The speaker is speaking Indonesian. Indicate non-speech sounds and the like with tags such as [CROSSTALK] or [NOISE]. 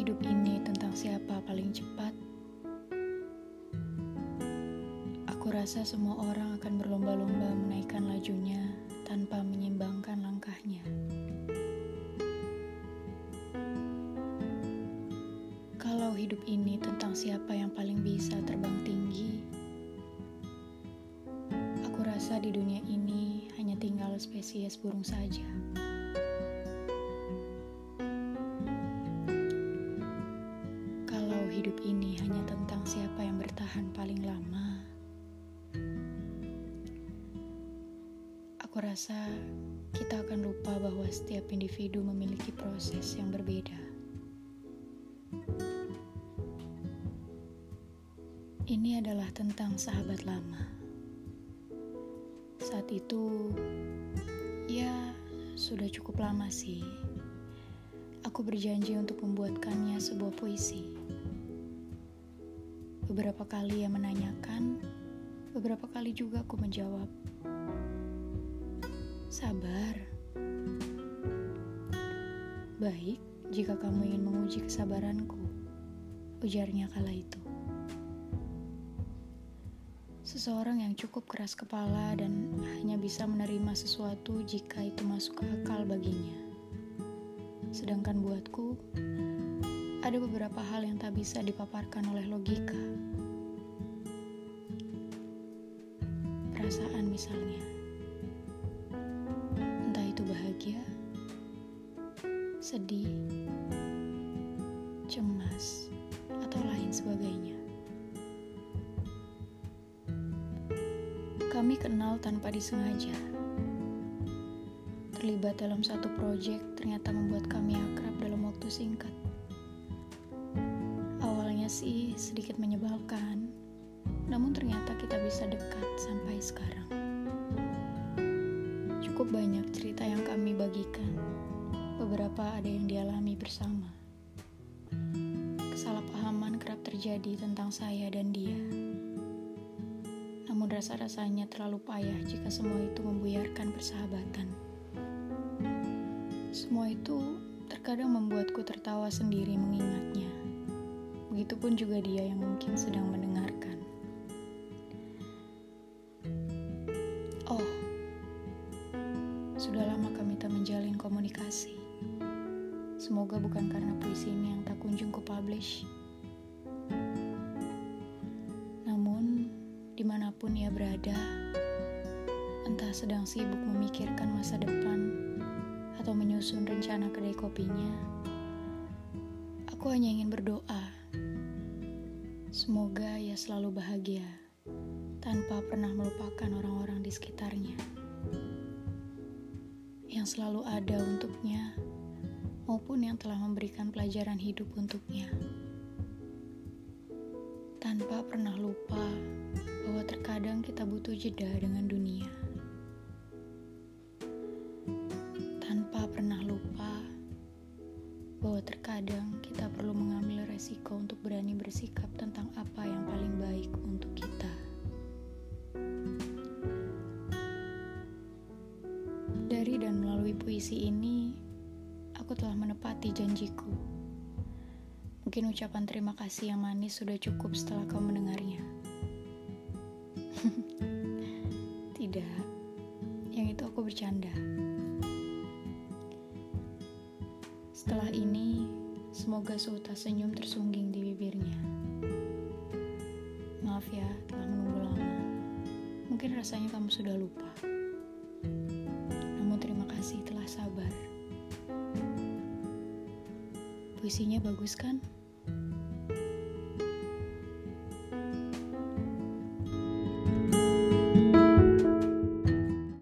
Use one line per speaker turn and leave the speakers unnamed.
hidup ini tentang siapa paling cepat, aku rasa semua orang akan berlomba-lomba menaikkan lajunya tanpa menyimbangkan langkahnya. Kalau hidup ini tentang siapa yang paling bisa terbang tinggi, aku rasa di dunia ini hanya tinggal spesies burung saja. Aku rasa kita akan lupa bahwa setiap individu memiliki proses yang berbeda. Ini adalah tentang sahabat lama. Saat itu, ya sudah cukup lama sih. Aku berjanji untuk membuatkannya sebuah puisi. Beberapa kali ia menanyakan, beberapa kali juga aku menjawab. Sabar. Baik jika kamu ingin menguji kesabaranku, ujarnya kala itu. Seseorang yang cukup keras kepala dan hanya bisa menerima sesuatu jika itu masuk akal baginya. Sedangkan buatku, ada beberapa hal yang tak bisa dipaparkan oleh logika. Perasaan misalnya. Sedih, cemas, atau lain sebagainya. Kami kenal tanpa disengaja. Terlibat dalam satu proyek ternyata membuat kami akrab dalam waktu singkat. Awalnya sih sedikit menyebalkan, namun ternyata kita bisa dekat sampai sekarang. Cukup banyak cerita yang kami bagikan. Beberapa ada yang dialami bersama. Kesalahpahaman kerap terjadi tentang saya dan dia namun rasa-rasanya terlalu payah jika semua itu membuyarkan persahabatan. Semua itu terkadang membuatku tertawa sendiri mengingatnya. Begitupun juga dia yang mungkin sedang mendengarkan. Semoga bukan karena puisi ini yang tak kunjung ku publish. di mana pun ia berada, entah sedang sibuk memikirkan masa depan atau menyusun rencana kedai kopinya, aku hanya ingin berdoa. Semoga ia selalu bahagia tanpa pernah melupakan orang-orang di sekitarnya yang selalu ada untuknya yang telah memberikan pelajaran hidup untuknya tanpa pernah lupa bahwa terkadang kita butuh jeda dengan dunia. Tanpa pernah lupa bahwa terkadang kita perlu mengambil resiko untuk berani bersikap tentang apa yang paling baik untuk kita. Dari dan melalui puisi ini, aku telah menepati janjiku. Mungkin ucapan terima kasih yang manis sudah cukup setelah kau mendengarnya. [LAUGHS] Tidak, yang itu aku bercanda. Setelah ini, semoga seutas senyum tersungging di bibirnya. Maaf ya, telah menunggu lama. Mungkin rasanya kamu sudah lupa. Puisinya bagus kan?